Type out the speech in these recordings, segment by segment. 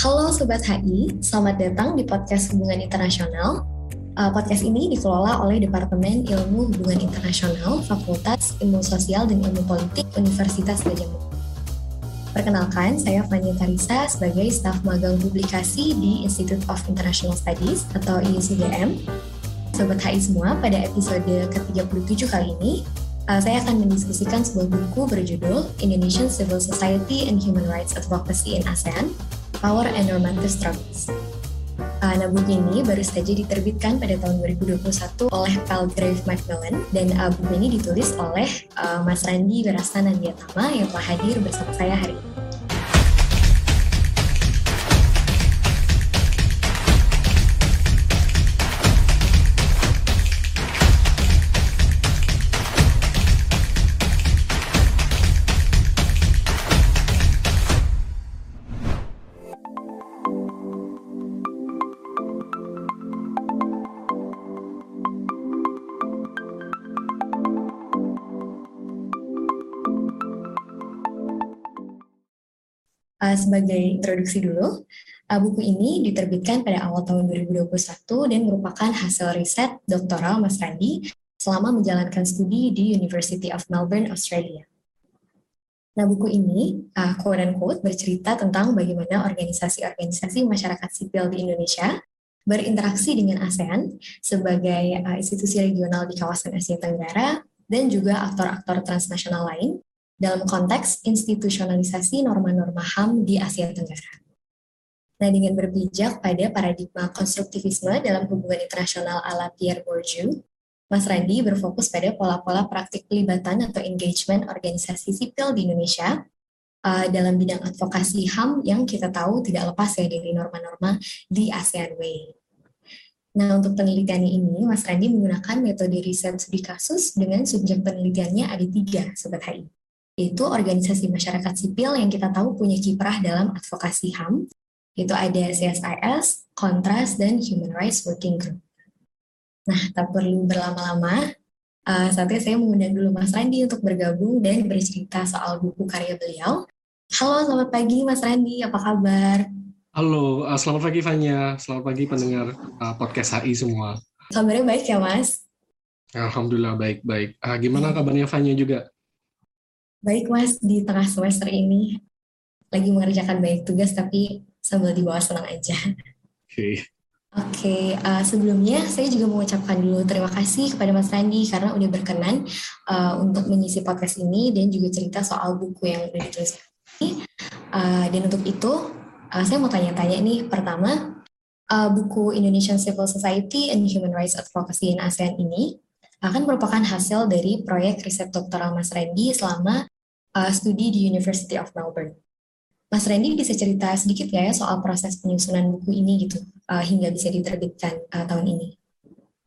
Halo Sobat HI, selamat datang di podcast Hubungan Internasional. Uh, podcast ini dikelola oleh Departemen Ilmu Hubungan Internasional, Fakultas Ilmu Sosial dan Ilmu Politik Universitas Gajah Mada. Perkenalkan, saya Fania Tarisa sebagai staf magang publikasi di Institute of International Studies atau IUCDM. Sobat HI semua, pada episode ke-37 kali ini, uh, saya akan mendiskusikan sebuah buku berjudul Indonesian Civil Society and Human Rights Advocacy in ASEAN Power and Normative Struggles. Uh, nah, buku ini baru saja diterbitkan pada tahun 2021 oleh Palgrave Macmillan dan uh, buku ini ditulis oleh uh, Mas Randi Wirasana Nandiatama yang telah hadir bersama saya hari ini. Uh, sebagai introduksi dulu, uh, buku ini diterbitkan pada awal tahun 2021 dan merupakan hasil riset doktoral Mas Randi selama menjalankan studi di University of Melbourne, Australia. Nah, buku ini, uh, quote unquote, bercerita tentang bagaimana organisasi-organisasi masyarakat sipil di Indonesia berinteraksi dengan ASEAN sebagai uh, institusi regional di kawasan Asia Tenggara dan juga aktor-aktor transnasional lain dalam konteks institusionalisasi norma-norma HAM di Asia Tenggara. Nah, dengan berpijak pada paradigma konstruktivisme dalam hubungan internasional ala Pierre Bourdieu, Mas Randi berfokus pada pola-pola praktik pelibatan atau engagement organisasi sipil di Indonesia uh, dalam bidang advokasi HAM yang kita tahu tidak lepas ya dari norma-norma di ASEAN Way. Nah, untuk penelitiannya ini, Mas Randi menggunakan metode riset studi kasus dengan subjek penelitiannya ada tiga, Sobat HI yaitu organisasi masyarakat sipil yang kita tahu punya kiprah dalam advokasi HAM, yaitu ada CSIS, Kontras, dan Human Rights Working Group. Nah, tak perlu berlama-lama, uh, saatnya saya mengundang dulu Mas Randi untuk bergabung dan bercerita soal buku karya beliau. Halo, selamat pagi Mas Randi, apa kabar? Halo, uh, selamat pagi Fanya, selamat pagi pendengar uh, podcast HI semua. Kabarnya baik ya Mas? Alhamdulillah baik-baik. Uh, gimana kabarnya Fanya juga? Baik Mas, di tengah semester ini lagi mengerjakan banyak tugas tapi sambil di bawah senang aja. Oke. Okay. Oke, okay, uh, eh, sebelumnya saya juga mengucapkan dulu terima kasih kepada Mas Randi karena udah berkenan uh, untuk mengisi podcast ini dan juga cerita soal buku yang udah ditulis. Uh, dan untuk itu, uh, saya mau tanya-tanya nih. Pertama, uh, buku Indonesian Civil Society and Human Rights Advocacy in ASEAN ini akan merupakan hasil dari proyek riset doktoral Mas Randy selama uh, studi di University of Melbourne. Mas Randy bisa cerita sedikit ya soal proses penyusunan buku ini gitu uh, hingga bisa diterbitkan uh, tahun ini.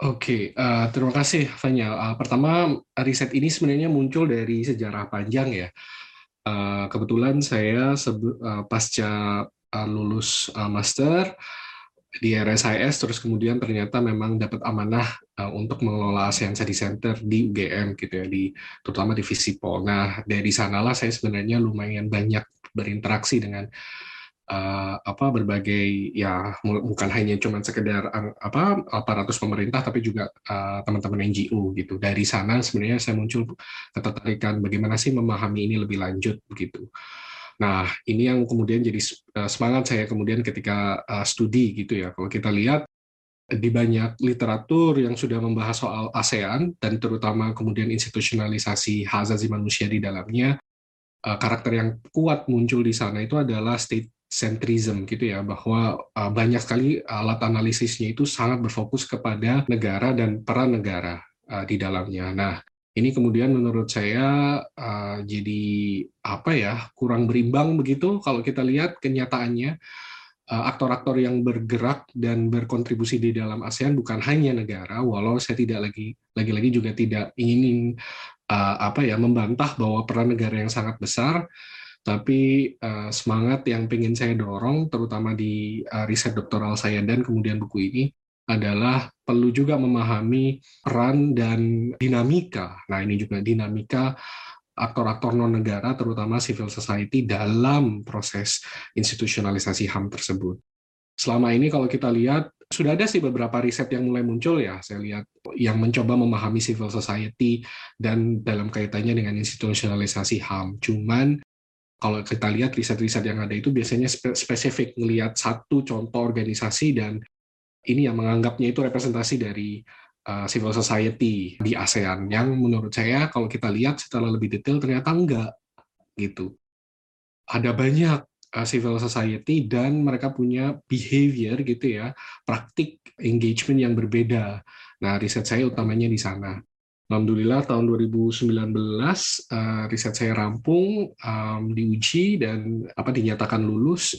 Oke, okay, uh, terima kasih Fanya. Uh, pertama, riset ini sebenarnya muncul dari sejarah panjang ya. Uh, kebetulan saya uh, pasca uh, lulus uh, master, di RSIS terus kemudian ternyata memang dapat amanah uh, untuk mengelola ASEAN Study Center di UGM gitu ya di terutama di Visipol. Nah dari sanalah saya sebenarnya lumayan banyak berinteraksi dengan uh, apa berbagai ya bukan hanya cuma sekedar apa aparatus pemerintah tapi juga uh, teman-teman NGO gitu. Dari sana sebenarnya saya muncul ketertarikan bagaimana sih memahami ini lebih lanjut begitu. Nah, ini yang kemudian jadi eh, semangat saya kemudian ketika uh, studi gitu ya. Kalau kita lihat di banyak literatur yang sudah membahas soal ASEAN dan terutama kemudian institusionalisasi hak asasi manusia di dalamnya, uh, karakter yang kuat muncul di sana itu adalah state centrism gitu ya bahwa banyak sekali alat analisisnya itu sangat berfokus kepada negara dan peran negara di dalamnya. Nah, ini kemudian menurut saya uh, jadi apa ya kurang berimbang begitu kalau kita lihat kenyataannya uh, aktor-aktor yang bergerak dan berkontribusi di dalam ASEAN bukan hanya negara walau saya tidak lagi lagi-lagi juga tidak ingin uh, apa ya membantah bahwa peran negara yang sangat besar tapi uh, semangat yang ingin saya dorong terutama di uh, riset doktoral saya dan kemudian buku ini adalah perlu juga memahami peran dan dinamika. Nah, ini juga dinamika aktor-aktor non-negara, terutama civil society, dalam proses institusionalisasi HAM tersebut. Selama ini kalau kita lihat, sudah ada sih beberapa riset yang mulai muncul ya, saya lihat, yang mencoba memahami civil society dan dalam kaitannya dengan institusionalisasi HAM. Cuman kalau kita lihat riset-riset yang ada itu biasanya spesifik, melihat satu contoh organisasi dan ini yang menganggapnya itu representasi dari uh, civil society di ASEAN yang menurut saya kalau kita lihat setelah lebih detail ternyata enggak gitu. Ada banyak uh, civil society dan mereka punya behavior gitu ya, praktik engagement yang berbeda. Nah, riset saya utamanya di sana. Alhamdulillah tahun 2019 uh, riset saya rampung, um, diuji dan apa dinyatakan lulus.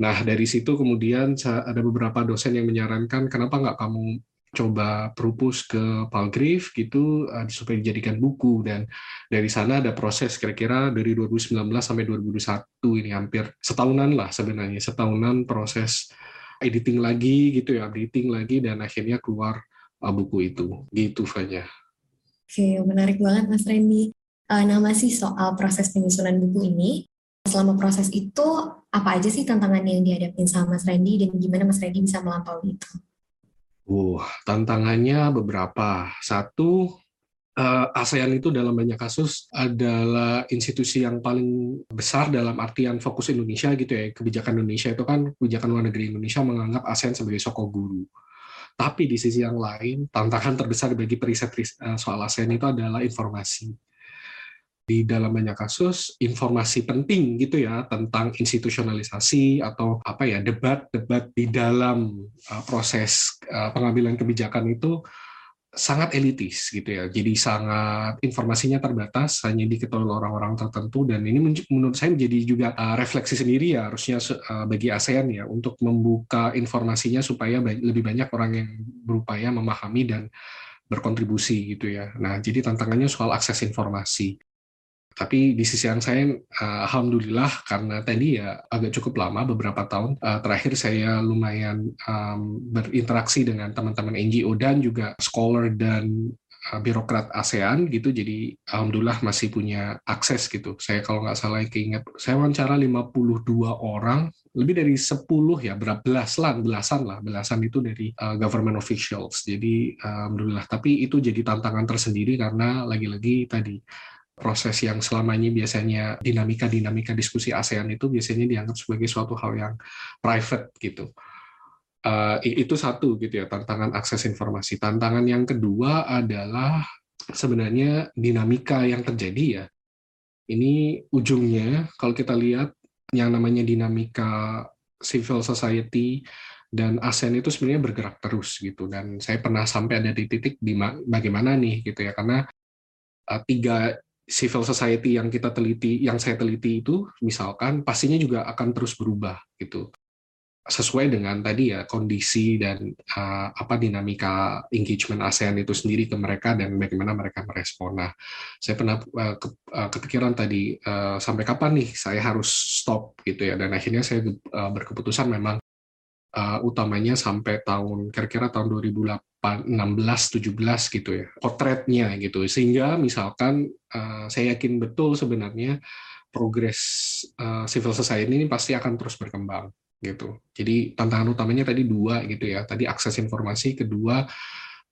Nah dari situ kemudian ada beberapa dosen yang menyarankan kenapa nggak kamu coba propose ke Palgrave gitu uh, supaya dijadikan buku dan dari sana ada proses kira-kira dari 2019 sampai 2021 ini hampir setahunan lah sebenarnya setahunan proses editing lagi gitu ya editing lagi dan akhirnya keluar uh, buku itu gitu Fanya. Oke menarik banget Mas Randy. Uh, nah masih soal proses penyusunan buku ini selama proses itu apa aja sih tantangan yang dihadapin sama Mas Randy dan gimana Mas Randy bisa melampaui itu? Uh, tantangannya beberapa. Satu, uh, ASEAN itu dalam banyak kasus adalah institusi yang paling besar dalam artian fokus Indonesia gitu ya. Kebijakan Indonesia itu kan kebijakan luar negeri Indonesia menganggap ASEAN sebagai soko guru. Tapi di sisi yang lain, tantangan terbesar bagi periset uh, soal ASEAN itu adalah informasi di dalam banyak kasus informasi penting gitu ya tentang institusionalisasi atau apa ya debat-debat di dalam uh, proses uh, pengambilan kebijakan itu sangat elitis gitu ya. Jadi sangat informasinya terbatas, hanya diketahui oleh orang-orang tertentu dan ini menurut saya menjadi juga uh, refleksi sendiri ya harusnya uh, bagi ASEAN ya untuk membuka informasinya supaya lebih banyak orang yang berupaya memahami dan berkontribusi gitu ya. Nah, jadi tantangannya soal akses informasi. Tapi di sisi yang saya, uh, alhamdulillah karena tadi ya agak cukup lama beberapa tahun uh, terakhir saya lumayan um, berinteraksi dengan teman-teman NGO dan juga scholar dan uh, birokrat ASEAN gitu. Jadi alhamdulillah masih punya akses gitu. Saya kalau nggak salah keinget, saya wawancara 52 orang lebih dari 10 ya berapa belasan belasan lah belasan itu dari uh, government officials jadi alhamdulillah tapi itu jadi tantangan tersendiri karena lagi-lagi tadi proses yang selama ini biasanya dinamika-dinamika diskusi ASEAN itu biasanya dianggap sebagai suatu hal yang private gitu. Uh, itu satu gitu ya tantangan akses informasi. Tantangan yang kedua adalah sebenarnya dinamika yang terjadi ya. Ini ujungnya kalau kita lihat yang namanya dinamika civil society dan ASEAN itu sebenarnya bergerak terus gitu dan saya pernah sampai ada di titik di bagaimana nih gitu ya karena uh, tiga civil society yang kita teliti, yang saya teliti itu, misalkan pastinya juga akan terus berubah gitu, sesuai dengan tadi ya kondisi dan uh, apa dinamika engagement ASEAN itu sendiri ke mereka dan bagaimana mereka merespon. Nah, saya pernah uh, ke, kepikiran tadi uh, sampai kapan nih saya harus stop gitu ya, dan akhirnya saya berkeputusan memang uh, utamanya sampai tahun kira-kira tahun 2016 17 gitu ya potretnya gitu. Sehingga misalkan uh, saya yakin betul sebenarnya progres uh, civil society ini pasti akan terus berkembang gitu. Jadi tantangan utamanya tadi dua gitu ya. Tadi akses informasi kedua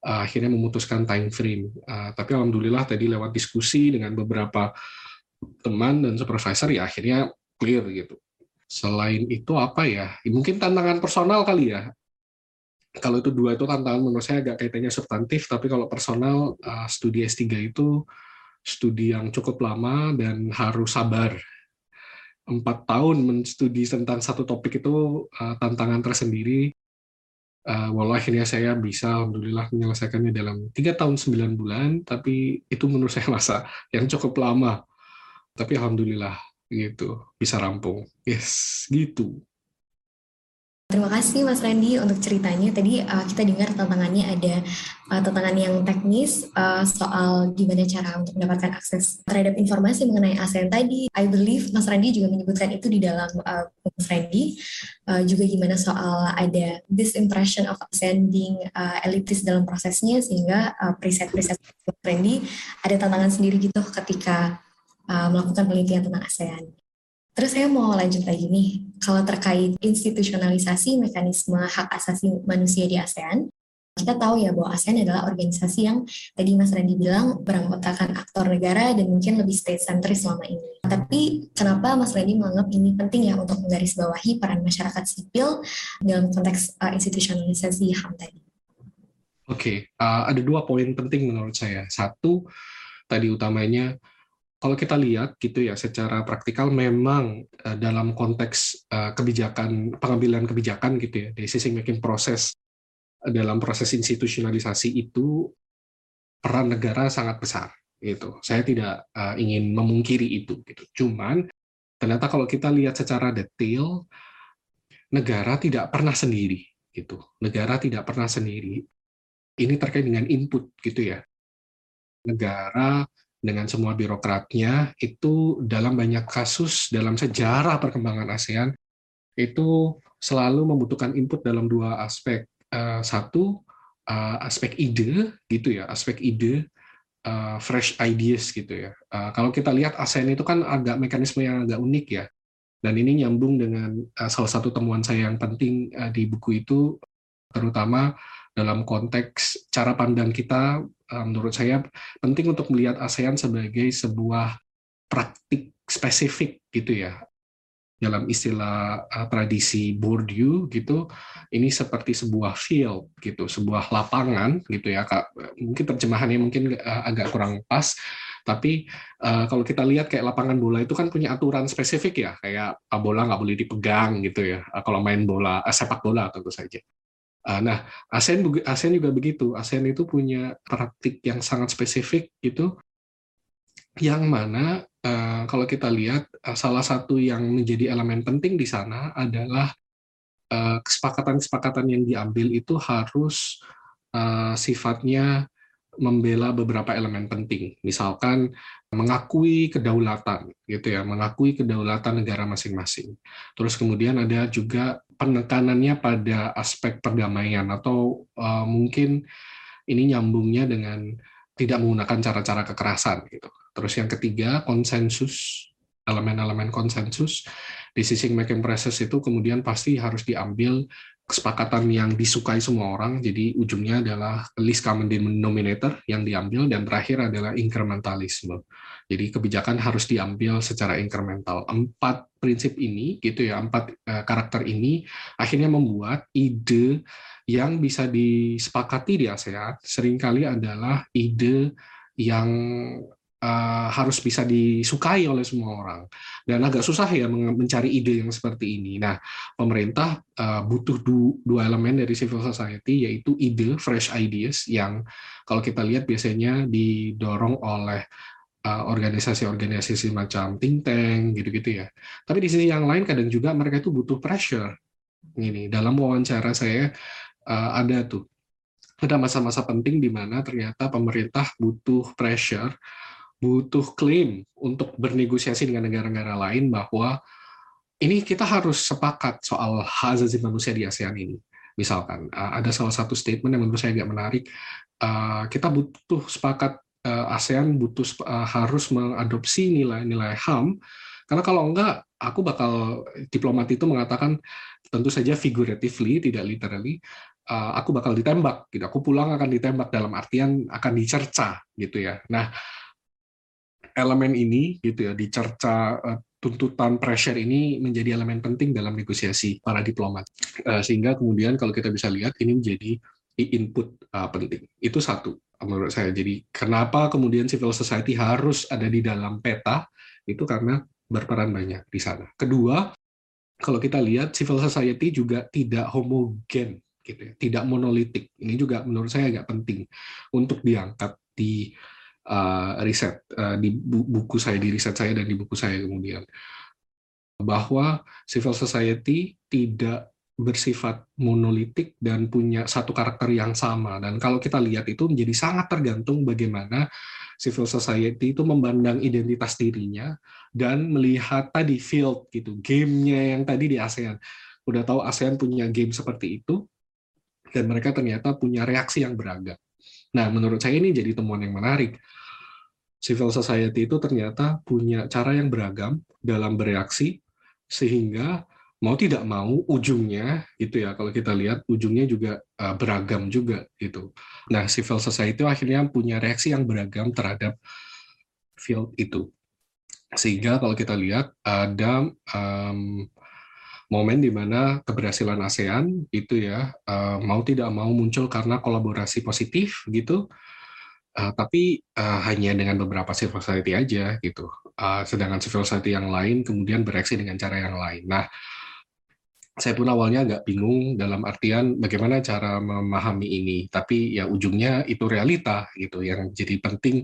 uh, akhirnya memutuskan time frame. Uh, tapi alhamdulillah tadi lewat diskusi dengan beberapa teman dan supervisor ya akhirnya clear gitu Selain itu apa ya? Mungkin tantangan personal kali ya. Kalau itu dua itu tantangan menurut saya agak kaitannya substantif, tapi kalau personal uh, studi S3 itu studi yang cukup lama dan harus sabar. Empat tahun menstudi tentang satu topik itu uh, tantangan tersendiri. Uh, walau akhirnya saya bisa alhamdulillah menyelesaikannya dalam tiga tahun sembilan bulan, tapi itu menurut saya masa yang cukup lama. Tapi alhamdulillah gitu bisa rampung yes gitu Terima kasih Mas Randy untuk ceritanya. Tadi uh, kita dengar tantangannya ada uh, tantangan yang teknis uh, soal gimana cara untuk mendapatkan akses terhadap informasi mengenai ASEAN tadi. I believe Mas Randy juga menyebutkan itu di dalam uh, Mas Randy. Uh, juga gimana soal ada this impression of ASEAN uh, elitis dalam prosesnya sehingga uh, preset-preset Mas Randy ada tantangan sendiri gitu ketika uh, melakukan penelitian tentang ASEAN. Terus saya mau lanjut lagi nih, kalau terkait institusionalisasi mekanisme hak asasi manusia di ASEAN, kita tahu ya bahwa ASEAN adalah organisasi yang tadi Mas Randy bilang beranggotakan aktor negara dan mungkin lebih state-centris selama ini. Tapi kenapa Mas Randy menganggap ini penting ya untuk menggarisbawahi peran masyarakat sipil dalam konteks uh, institusionalisasi HAM tadi? Oke, okay. uh, ada dua poin penting menurut saya. Satu, tadi utamanya kalau kita lihat gitu ya secara praktikal memang uh, dalam konteks uh, kebijakan pengambilan kebijakan gitu ya decision making proses uh, dalam proses institusionalisasi itu peran negara sangat besar gitu. Saya tidak ingin memungkiri itu gitu. Cuman ternyata kalau kita lihat secara detail negara tidak pernah sendiri gitu. Negara tidak pernah sendiri. Ini terkait dengan input gitu ya. Negara dengan semua birokratnya itu dalam banyak kasus dalam sejarah perkembangan ASEAN itu selalu membutuhkan input dalam dua aspek. Uh, satu uh, aspek ide gitu ya aspek ide uh, fresh ideas gitu ya. Uh, kalau kita lihat ASEAN itu kan agak mekanisme yang agak unik ya. Dan ini nyambung dengan uh, salah satu temuan saya yang penting uh, di buku itu terutama dalam konteks cara pandang kita menurut saya penting untuk melihat ASEAN sebagai sebuah praktik spesifik gitu ya. Dalam istilah uh, tradisi Bourdieu gitu ini seperti sebuah field gitu sebuah lapangan gitu ya kak. Mungkin terjemahannya mungkin uh, agak kurang pas tapi uh, kalau kita lihat kayak lapangan bola itu kan punya aturan spesifik ya kayak bola nggak boleh dipegang gitu ya. Uh, kalau main bola uh, sepak bola tentu saja. Ah, nah, ASEAN, ASEAN juga begitu. ASEAN itu punya praktik yang sangat spesifik gitu, yang mana uh, kalau kita lihat uh, salah satu yang menjadi elemen penting di sana adalah kesepakatan-kesepakatan uh, yang diambil itu harus sifatnya membela beberapa elemen penting. Misalkan mengakui kedaulatan gitu ya, mengakui kedaulatan negara masing-masing. Terus kemudian ada juga penekanannya pada aspek perdamaian atau uh, mungkin ini nyambungnya dengan tidak menggunakan cara-cara kekerasan gitu. Terus yang ketiga konsensus elemen-elemen konsensus decision making process itu kemudian pasti harus diambil kesepakatan yang disukai semua orang. Jadi ujungnya adalah list common denominator yang diambil dan terakhir adalah incrementalisme. Jadi kebijakan harus diambil secara incremental. Empat prinsip ini gitu ya, empat uh, karakter ini akhirnya membuat ide yang bisa disepakati di ASEAN sering kali adalah ide yang uh, harus bisa disukai oleh semua orang dan agak susah ya mencari ide yang seperti ini. Nah, pemerintah uh, butuh du dua elemen dari civil society yaitu ide fresh ideas yang kalau kita lihat biasanya didorong oleh eh, organisasi-organisasi macam think tank gitu-gitu ya. Tapi di sisi yang lain kadang juga mereka itu butuh pressure. Ini dalam wawancara saya uh, ada tuh ada masa-masa penting di mana ternyata pemerintah butuh pressure butuh klaim untuk bernegosiasi dengan negara-negara lain bahwa ini kita harus sepakat soal hak asasi manusia di ASEAN ini. Misalkan ada salah satu statement yang menurut saya agak menarik, kita butuh sepakat ASEAN butuh harus mengadopsi nilai-nilai HAM karena kalau enggak aku bakal diplomat itu mengatakan tentu saja figuratively tidak literally aku bakal ditembak gitu. Aku pulang akan ditembak dalam artian akan dicerca gitu ya. Nah elemen ini gitu ya dicerca uh, tuntutan pressure ini menjadi elemen penting dalam negosiasi para diplomat. Uh, sehingga kemudian kalau kita bisa lihat ini menjadi input uh, penting. Itu satu menurut saya. Jadi kenapa kemudian civil society harus ada di dalam peta? Itu karena berperan banyak di sana. Kedua kalau kita lihat civil society juga tidak homogen gitu ya, tidak monolitik. Ini juga menurut saya agak penting untuk diangkat di uh, riset uh, di buku saya di riset saya dan di buku saya kemudian. Bahwa civil society tidak bersifat monolitik dan punya satu karakter yang sama. Dan kalau kita lihat itu menjadi sangat tergantung bagaimana civil society itu memandang identitas dirinya dan melihat tadi field gitu gamenya yang tadi di ASEAN. Udah tahu ASEAN punya game seperti itu dan mereka ternyata punya reaksi yang beragam. Nah menurut saya ini jadi temuan yang menarik civil society itu ternyata punya cara yang beragam dalam bereaksi sehingga mau tidak mau ujungnya gitu ya kalau kita lihat ujungnya juga uh, beragam juga gitu. Nah, civil society akhirnya punya reaksi yang beragam terhadap field itu. Sehingga kalau kita lihat ada um, momen di mana keberhasilan ASEAN itu ya uh, mau tidak mau muncul karena kolaborasi positif gitu Uh, tapi uh, hanya dengan beberapa civil society aja gitu. Uh, sedangkan civil society yang lain kemudian bereaksi dengan cara yang lain. Nah, saya pun awalnya agak bingung dalam artian bagaimana cara memahami ini. Tapi ya ujungnya itu realita gitu yang jadi penting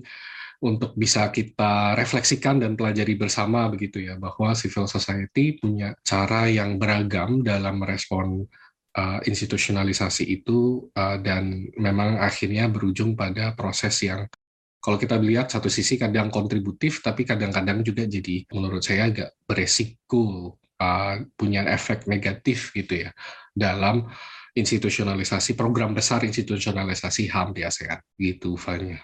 untuk bisa kita refleksikan dan pelajari bersama begitu ya bahwa civil society punya cara yang beragam dalam merespon uh, institusionalisasi itu uh, dan memang akhirnya berujung pada proses yang kalau kita lihat satu sisi kadang kontributif tapi kadang-kadang juga jadi menurut saya agak beresiko uh, punya efek negatif gitu ya dalam institusionalisasi program besar institusionalisasi HAM di ASEAN gitu Fanya.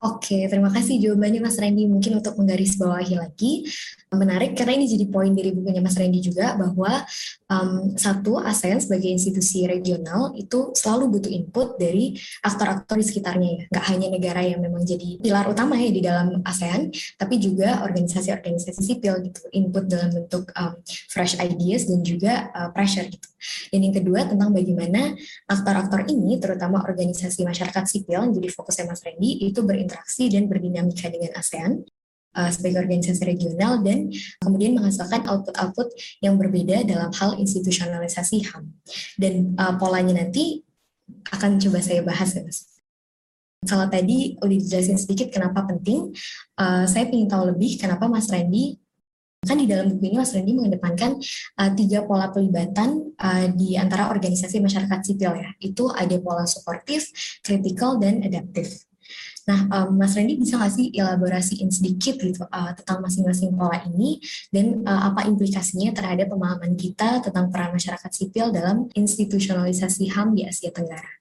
Oke, terima kasih jawabannya Mas Randy. Mungkin untuk menggarisbawahi lagi, menarik karena ini jadi poin dari bukunya Mas Randy juga bahwa um, satu ASEAN sebagai institusi regional itu selalu butuh input dari aktor-aktor di sekitarnya ya. Nggak hanya negara yang memang jadi pilar utama ya di dalam ASEAN, tapi juga organisasi-organisasi sipil gitu, input dalam bentuk um, fresh ideas dan juga uh, pressure gitu. Dan yang kedua tentang bagaimana aktor-aktor ini, terutama organisasi masyarakat sipil yang jadi fokusnya Mas Randy, itu berinteraksi dan berdinamika dengan ASEAN uh, sebagai organisasi regional dan kemudian menghasilkan output-output yang berbeda dalam hal institusionalisasi HAM. Dan uh, polanya nanti akan coba saya bahas ya Mas. Kalau tadi udah dijelasin sedikit kenapa penting, uh, saya ingin tahu lebih kenapa Mas Randy Kan di dalam buku ini Mas Randy mengedepankan uh, tiga pola pelibatan uh, di antara organisasi masyarakat sipil ya. Itu ada pola suportif, kritikal, dan adaptif. Nah, um, Mas Randy bisa nggak sih elaborasiin sedikit gitu uh, tentang masing-masing pola ini dan uh, apa implikasinya terhadap pemahaman kita tentang peran masyarakat sipil dalam institusionalisasi HAM di Asia Tenggara?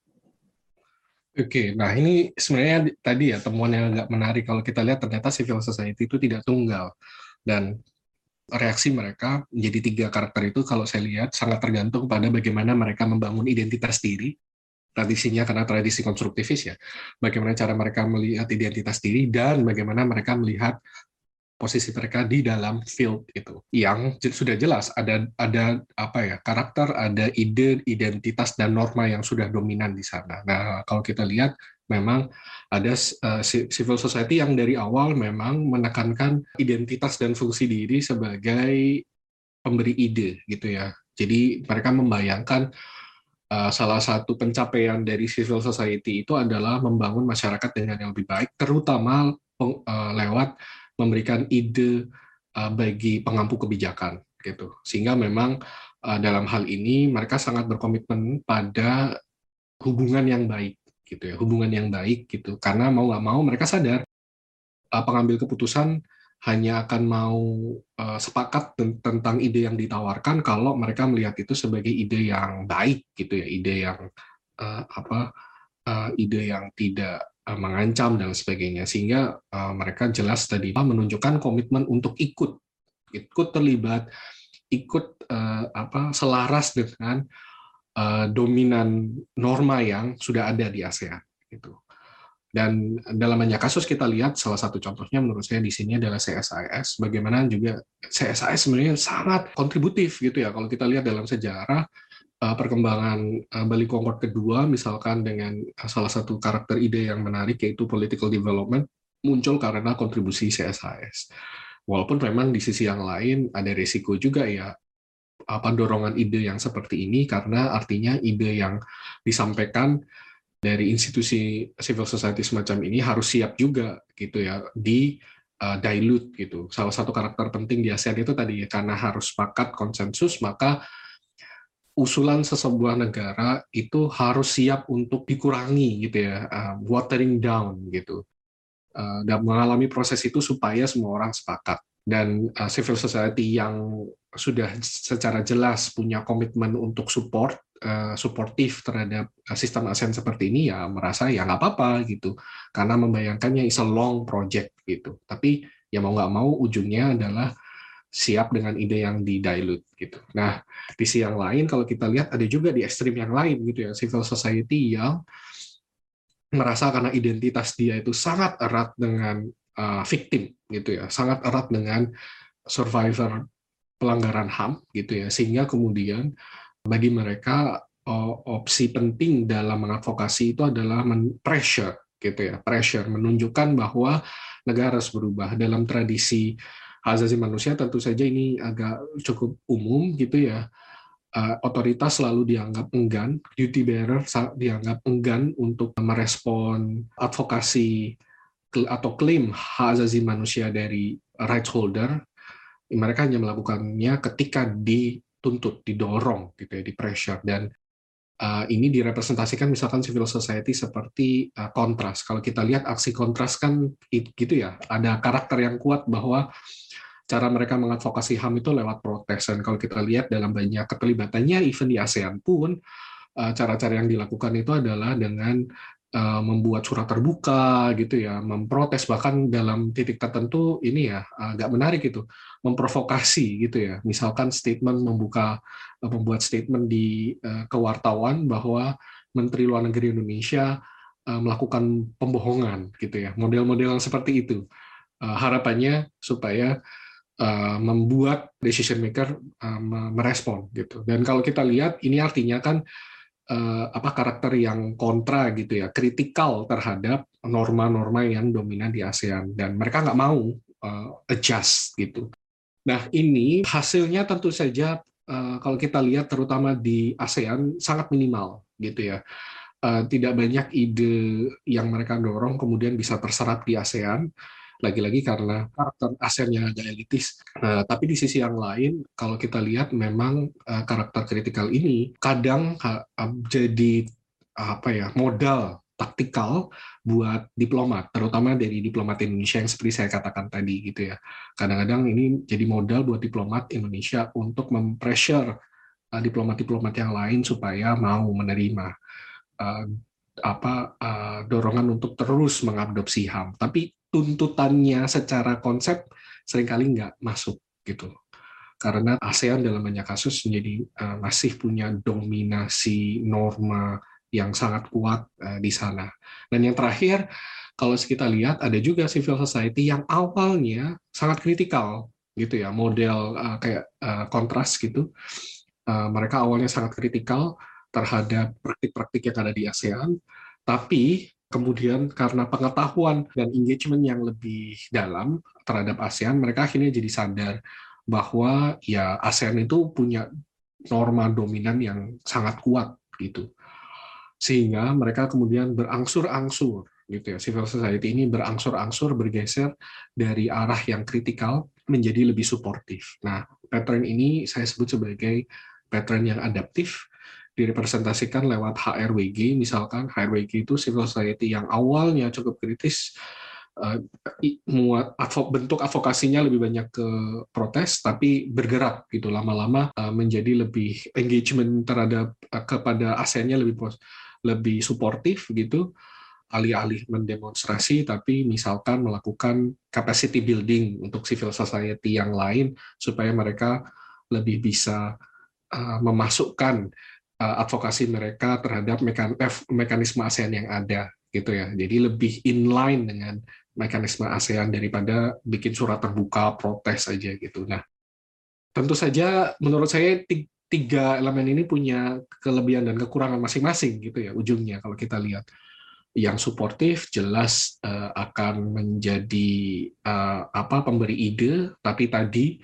Oke, nah ini sebenarnya tadi ya temuan yang agak menarik kalau kita lihat ternyata civil society itu tidak tunggal dan reaksi mereka menjadi tiga karakter itu kalau saya lihat sangat tergantung pada bagaimana mereka membangun identitas diri tradisinya karena tradisi konstruktivis ya bagaimana cara mereka melihat identitas diri dan bagaimana mereka melihat posisi mereka di dalam field itu. Yang sudah jelas ada ada apa ya karakter ada ide identitas dan norma yang sudah dominan di sana. Nah kalau kita lihat memang ada uh, civil society yang dari awal memang menekankan identitas dan fungsi diri sebagai pemberi ide gitu ya. Jadi mereka membayangkan uh, salah satu pencapaian dari civil society itu adalah membangun masyarakat dengan yang lebih baik terutama uh, lewat memberikan ide uh, bagi pengampu kebijakan gitu. Sehingga memang uh, dalam hal ini mereka sangat berkomitmen pada hubungan yang baik gitu ya hubungan yang baik gitu. Karena mau nggak mau mereka sadar pengambil keputusan hanya akan mau uh, sepakat tentang ide yang ditawarkan kalau mereka melihat itu sebagai ide yang baik gitu ya ide yang uh, apa uh, ide yang tidak Eh, mengancam dan sebagainya. Sehingga uh, mereka jelas tadi menunjukkan komitmen untuk ikut ikut terlibat ikut uh, apa selaras dengan uh, dominan norma yang sudah ada di ASEAN itu dan dalam banyak kasus kita lihat salah satu contohnya menurut saya di sini adalah CSIS bagaimana juga CSIS sebenarnya sangat kontributif gitu ya kalau kita lihat dalam sejarah uh, perkembangan uh, Bali Concord kedua, misalkan dengan uh, salah satu karakter ide yang menarik yaitu political development, muncul karena kontribusi CSIS. Walaupun memang di sisi yang lain ada resiko juga ya apa dorongan ide yang seperti ini karena artinya ide yang disampaikan dari institusi civil society semacam ini harus siap juga gitu ya di uh, dilute gitu. Salah satu karakter penting di ASEAN itu tadi karena harus sepakat konsensus maka usulan sesebuah negara itu harus siap untuk dikurangi gitu ya, uh, watering down gitu, uh, dan mengalami proses itu supaya semua orang sepakat. Dan uh, civil society yang sudah secara jelas punya komitmen untuk support uh, suportif terhadap sistem ASEAN seperti ini ya merasa ya nggak apa-apa gitu. Karena membayangkannya is a long project gitu. Tapi ya mau nggak mau ujungnya adalah siap dengan ide yang di dilute gitu. Nah, di sisi yang lain kalau kita lihat ada juga di ekstrim yang lain gitu ya, civil society yang merasa karena identitas dia itu sangat erat dengan uh, victim gitu ya, sangat erat dengan survivor pelanggaran HAM gitu ya, sehingga kemudian bagi mereka opsi penting dalam mengadvokasi itu adalah men pressure gitu ya, pressure menunjukkan bahwa negara harus berubah dalam tradisi hak asasi manusia tentu saja ini agak cukup umum gitu ya. Uh, otoritas selalu dianggap enggan, duty bearer dianggap enggan untuk merespon advokasi atau klaim hak asasi manusia dari rights holder. Mereka hanya melakukannya ketika dituntut, didorong, gitu ya, di pressure dan uh, ini direpresentasikan misalkan civil society seperti uh, kontras. Kalau kita lihat aksi kontras kan gitu ya, ada karakter yang kuat bahwa cara mereka mengadvokasi HAM itu lewat protes. Dan kalau kita lihat dalam banyak keterlibatannya, even di ASEAN pun, eh, cara-cara yang dilakukan itu adalah dengan eh, membuat surat terbuka gitu ya, memprotes bahkan dalam titik tertentu ini ya agak menarik itu, memprovokasi gitu ya. Misalkan statement membuka eh, membuat statement di kewartawan bahwa Menteri Luar Negeri Indonesia melakukan pembohongan gitu ya. Model-model seperti itu. Harapannya supaya membuat decision maker merespon gitu. Dan kalau kita lihat ini artinya kan apa karakter yang kontra gitu ya, kritikal terhadap norma-norma yang dominan di ASEAN dan mereka nggak mau uh, adjust gitu. Nah ini hasilnya tentu saja uh, kalau kita lihat terutama di ASEAN sangat minimal gitu ya. Uh, tidak banyak ide yang mereka dorong kemudian bisa terserap di ASEAN lagi-lagi karena karakter ASEAN yang agak elitis. Uh, tapi di sisi yang lain, kalau kita lihat memang uh, karakter kritikal ini kadang uh, jadi apa ya modal taktikal buat diplomat, terutama dari diplomat Indonesia yang seperti saya katakan tadi gitu ya. Kadang-kadang ini jadi modal buat diplomat Indonesia untuk mempressure diplomat-diplomat yang lain supaya mau menerima apa dorongan untuk terus mengadopsi HAM. Tapi tuntutannya secara konsep sering kali nggak masuk gitu karena ASEAN dalam banyak kasus menjadi uh, masih punya dominasi norma yang sangat kuat uh, di sana. Dan yang terakhir, kalau kita lihat ada juga civil society yang awalnya sangat kritikal gitu ya, model uh, kayak uh, kontras gitu. Uh, mereka awalnya sangat kritikal terhadap praktik-praktik yang ada di ASEAN, tapi kemudian karena pengetahuan dan engagement yang lebih dalam terhadap ASEAN, mereka akhirnya jadi sadar bahwa ya ASEAN itu punya norma dominan yang sangat kuat gitu. Sehingga mereka kemudian berangsur-angsur gitu ya. Civil society ini berangsur-angsur bergeser dari arah yang kritikal menjadi lebih suportif. Nah, pattern ini saya sebut sebagai pattern yang adaptif direpresentasikan lewat HRWG misalkan HRWG itu civil society yang awalnya cukup kritis uh, muat bentuk advokasinya lebih banyak ke protes tapi bergerak gitu. Lama-lama uh, menjadi lebih engagement terhadap uh, kepada ASEAN-nya lebih lebih suportif gitu. Alih-alih mendemonstrasi tapi misalkan melakukan capacity building untuk civil society yang lain supaya mereka lebih bisa memasukkan advokasi mereka terhadap eh, mekanisme ASEAN yang ada gitu ya. Jadi lebih inline dengan mekanisme ASEAN daripada bikin surat terbuka protes aja gitu. Nah, tentu saja menurut saya tiga elemen ini punya kelebihan dan kekurangan masing-masing gitu ya ujungnya kalau kita lihat. Yang suportif jelas uh, akan menjadi apa pemberi ide, tapi tadi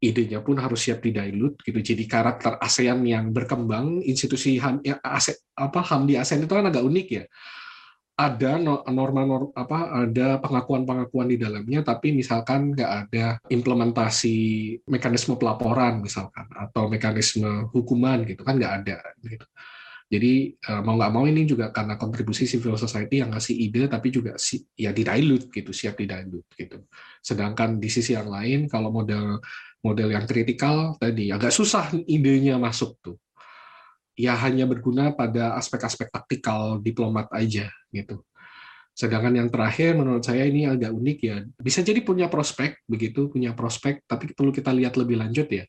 idenya pun harus siap didilut gitu. Jadi karakter ASEAN yang berkembang, institusi HAM, ya, ASE, apa HAM di ASEAN itu kan agak unik ya. Ada norma norma apa ada pengakuan-pengakuan di dalamnya tapi misalkan nggak ada implementasi mekanisme pelaporan misalkan atau mekanisme hukuman gitu kan nggak ada gitu. Jadi eh, mau nggak mau ini juga karena kontribusi civil society yang ngasih ide, tapi juga si, ya didilut gitu, siap didilut gitu. Sedangkan di sisi yang lain, kalau model model yang kritikal tadi agak susah idenya masuk tuh ya hanya berguna pada aspek-aspek taktikal diplomat aja gitu. Sedangkan yang terakhir menurut saya ini agak unik ya. Bisa jadi punya prospek begitu, punya prospek, tapi perlu kita lihat lebih lanjut ya.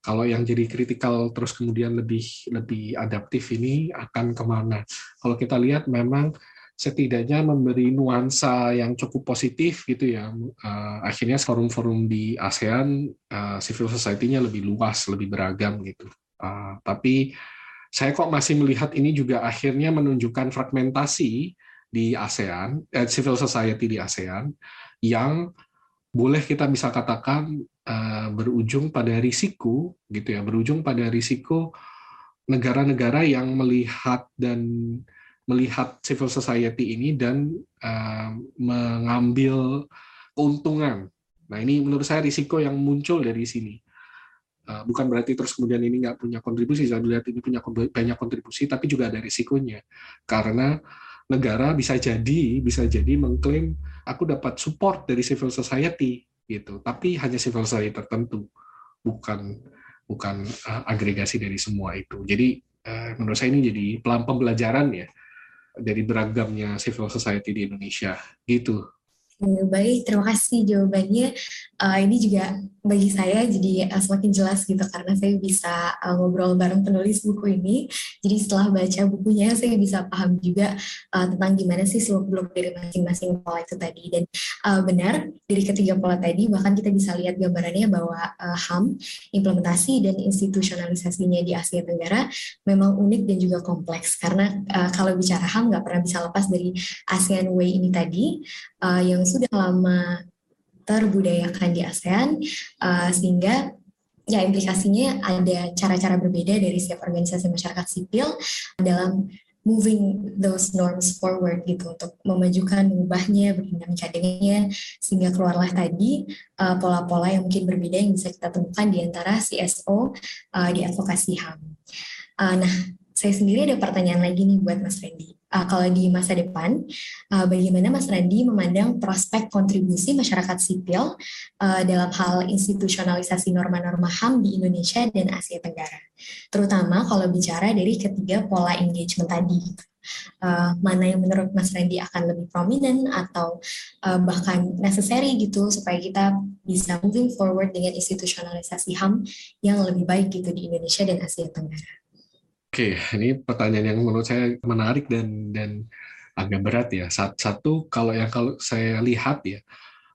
Kalau yang jadi kritikal terus kemudian lebih lebih adaptif ini akan ke mana? Kalau kita lihat memang setidaknya memberi nuansa yang cukup positif gitu ya. Uh, akhirnya forum-forum di ASEAN uh, civil society-nya lebih luas, lebih beragam gitu. Uh, tapi saya kok masih melihat ini juga akhirnya menunjukkan fragmentasi di ASEAN, eh, civil society di ASEAN, yang boleh kita bisa katakan uh, berujung pada risiko, gitu ya, berujung pada risiko negara-negara yang melihat dan melihat civil society ini dan uh, mengambil keuntungan. Nah ini menurut saya risiko yang muncul dari sini Eh, bukan berarti terus kemudian ini nggak punya kontribusi. Saya melihat ini punya banyak kontribusi, tapi juga ada risikonya. Karena negara bisa jadi bisa jadi mengklaim aku dapat support dari civil society gitu, tapi hanya civil society tertentu, bukan bukan uh, agregasi dari semua itu. Jadi uh, menurut saya ini jadi pelan pembelajaran ya dari beragamnya civil society di Indonesia gitu. Baik, terima kasih jawabannya. Uh, ini juga bagi saya jadi uh, semakin jelas gitu karena saya bisa uh, ngobrol bareng penulis buku ini. Jadi setelah baca bukunya saya bisa paham juga uh, tentang gimana sih seluk-beluk dari masing-masing pola itu tadi. Dan uh, benar dari ketiga pola tadi bahkan kita bisa lihat gambarannya bahwa uh, HAM implementasi dan institusionalisasinya di Asia Tenggara memang unik dan juga kompleks karena uh, kalau bicara HAM nggak pernah bisa lepas dari ASEAN Way ini tadi uh, yang sudah lama terbudayakan di ASEAN uh, sehingga ya implikasinya ada cara-cara berbeda dari setiap organisasi masyarakat sipil dalam moving those norms forward gitu untuk memajukan mengubahnya berdinamika dengannya sehingga keluarlah tadi uh, pola-pola uh, yang mungkin berbeda yang bisa kita temukan di antara CSO uh, di advokasi HAM. Uh, nah, saya sendiri ada pertanyaan lagi nih buat Mas Randy uh, kalau di masa depan, uh, bagaimana Mas Randi memandang prospek kontribusi masyarakat sipil uh, dalam hal institusionalisasi norma-norma HAM di Indonesia dan Asia Tenggara, terutama kalau bicara dari ketiga pola engagement tadi. Uh, mana yang menurut Mas Randy akan lebih prominent atau uh, bahkan necessary gitu supaya kita bisa moving forward dengan institusionalisasi HAM yang lebih baik gitu di Indonesia dan Asia Tenggara. Oke, ini pertanyaan yang menurut saya menarik dan dan agak berat ya. Satu, kalau yang kalau saya lihat ya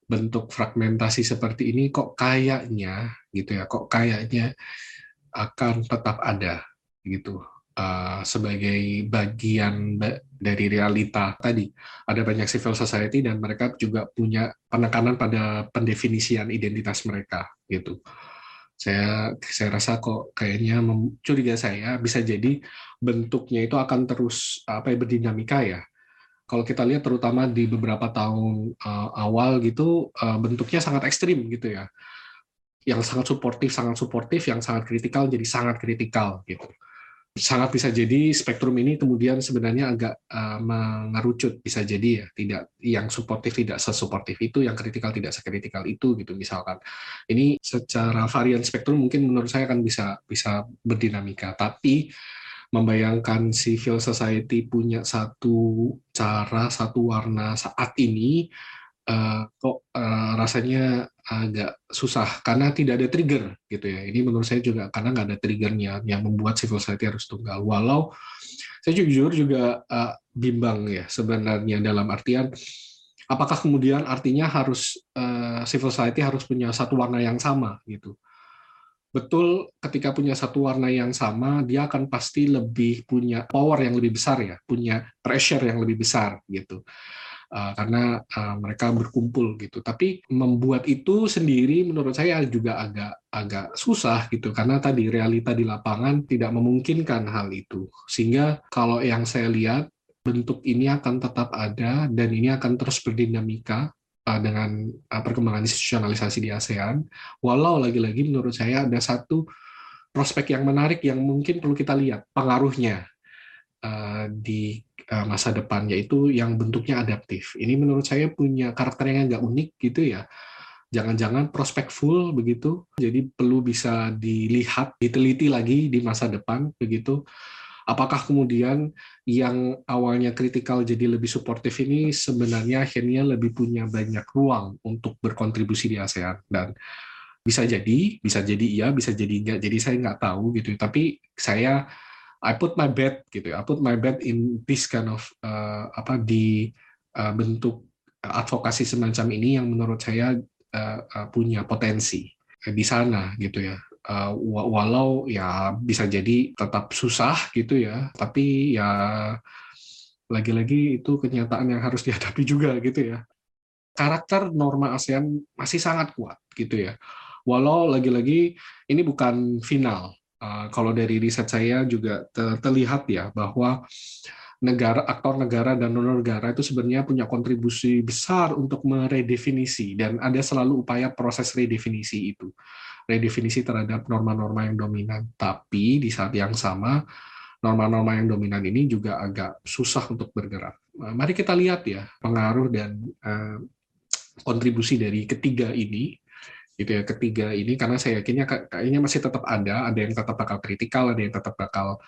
bentuk fragmentasi seperti ini kok kayaknya gitu ya, kok kayaknya akan tetap ada gitu uh, sebagai bagian dari realita tadi. Ada banyak civil society dan mereka juga punya penekanan pada pendefinisian identitas mereka gitu saya saya rasa kok kayaknya curiga saya bisa jadi bentuknya itu akan terus apa ya berdinamika ya. Kalau kita lihat terutama di beberapa tahun uh, awal gitu uh, bentuknya sangat ekstrim gitu ya. Yang sangat suportif sangat suportif yang sangat kritikal jadi sangat kritikal gitu sangat bisa jadi spektrum ini kemudian sebenarnya agak uh, mengerucut bisa jadi ya tidak yang suportif tidak sesuportif itu yang kritikal tidak sekritikal itu gitu misalkan. Ini secara varian spektrum mungkin menurut saya akan bisa bisa berdinamika. Tapi membayangkan civil society punya satu cara satu warna saat ini uh, kok uh, rasanya agak susah karena tidak ada trigger gitu ya. Ini menurut saya juga karena nggak ada triggernya yang membuat civil society harus tunggal. Walau saya jujur juga uh, bimbang ya sebenarnya dalam artian apakah kemudian artinya harus uh, civil society harus punya satu warna yang sama gitu. Betul ketika punya satu warna yang sama dia akan pasti lebih punya power yang lebih besar ya, punya pressure yang lebih besar gitu uh, karena uh, mereka berkumpul gitu. Tapi membuat itu sendiri menurut saya juga agak agak susah gitu karena tadi realita di lapangan tidak memungkinkan hal itu. Sehingga kalau yang saya lihat bentuk ini akan tetap ada dan ini akan terus berdinamika uh, dengan perkembangan institusionalisasi di ASEAN. Walau lagi-lagi menurut saya ada satu prospek yang menarik yang mungkin perlu kita lihat pengaruhnya uh, di Eh, masa depan yaitu yang bentuknya adaptif. Ini menurut saya punya karakter yang agak unik gitu ya. Jangan-jangan prospek begitu, jadi perlu bisa dilihat, diteliti lagi di masa depan begitu. apakah kemudian yang awalnya kritikal jadi lebih suportif ini sebenarnya akhirnya lebih punya banyak ruang untuk berkontribusi di ASEAN dan bisa jadi, bisa jadi iya, bisa jadi enggak. Jadi saya nggak tahu gitu. Tapi saya I put my bet gitu. I put my bet in this kind of uh, apa di uh, bentuk advokasi semacam ini yang menurut saya uh, uh, punya potensi di sana gitu ya. Uh, walau ya bisa jadi tetap susah gitu ya, tapi ya lagi-lagi itu kenyataan yang harus dihadapi juga gitu ya. Karakter norma ASEAN masih sangat kuat gitu ya Walau lagi-lagi ini bukan final. Uh, kalau dari riset saya juga terlihat ya bahwa negara aktor negara dan non negara itu sebenarnya punya kontribusi besar untuk meredefinisi dan ada selalu upaya proses redefinisi itu. Redefinisi terhadap norma-norma yang dominan. Tapi di saat yang sama norma-norma yang dominan ini juga agak susah untuk bergerak. Mari kita lihat ya pengaruh dan uh, kontribusi dari ketiga ini gitu ya ketiga ini karena saya yakinnya kayaknya masih tetap ada ada yang tetap bakal kritikal ada yang tetap bakal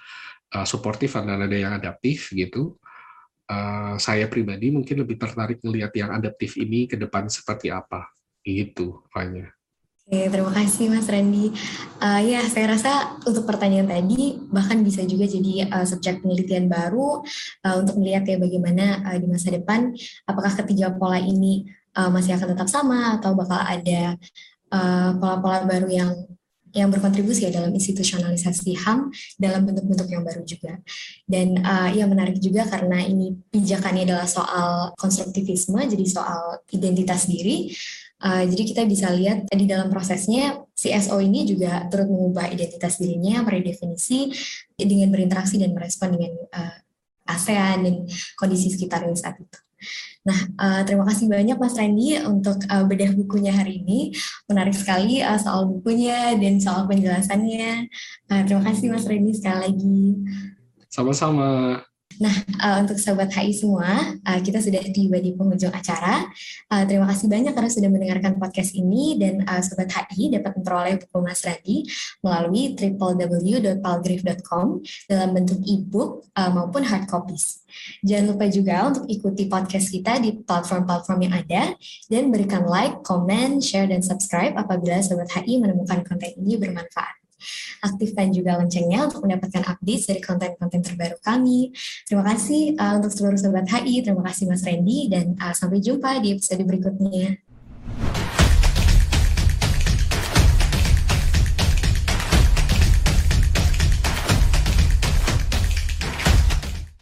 uh, suportif dan ada yang adaptif gitu uh, saya pribadi mungkin lebih tertarik melihat yang adaptif ini ke depan seperti apa gitu Fanya. Oke, terima kasih Mas Randy. Uh, ya, saya rasa untuk pertanyaan tadi bahkan bisa juga jadi uh, subjek penelitian baru uh, untuk melihat ya bagaimana uh, di masa depan apakah ketiga pola ini uh, masih akan tetap sama atau bakal ada pola-pola uh, baru yang yang berkontribusi ya dalam institusionalisasi HAM dalam bentuk-bentuk yang baru juga. Dan uh, ya menarik juga karena ini pijakannya adalah soal konstruktivisme, jadi soal identitas diri. Uh, jadi kita bisa lihat di dalam prosesnya CSO ini juga turut mengubah identitas dirinya, meredefinisi dengan berinteraksi dan merespon dengan uh, ASEAN dan kondisi sekitarnya saat itu. Nah, uh, terima kasih banyak Mas Randy untuk uh, bedah bukunya hari ini. Menarik sekali uh, soal bukunya dan soal penjelasannya. Uh, terima kasih Mas Randy sekali lagi. Sama-sama. Nah, uh, untuk Sobat HI semua, uh, kita sudah tiba di penghujung acara. Uh, terima kasih banyak karena sudah mendengarkan podcast ini dan uh, Sobat HI dapat memperoleh buku Mas Radi melalui www.palgrif.com dalam bentuk e-book uh, maupun hard copies. Jangan lupa juga untuk ikuti podcast kita di platform-platform yang ada dan berikan like, comment, share, dan subscribe apabila Sobat HI menemukan konten ini bermanfaat. Aktifkan juga loncengnya untuk mendapatkan update dari konten-konten terbaru kami. Terima kasih uh, untuk seluruh sobat HI, terima kasih Mas Randy, dan uh, sampai jumpa di episode berikutnya.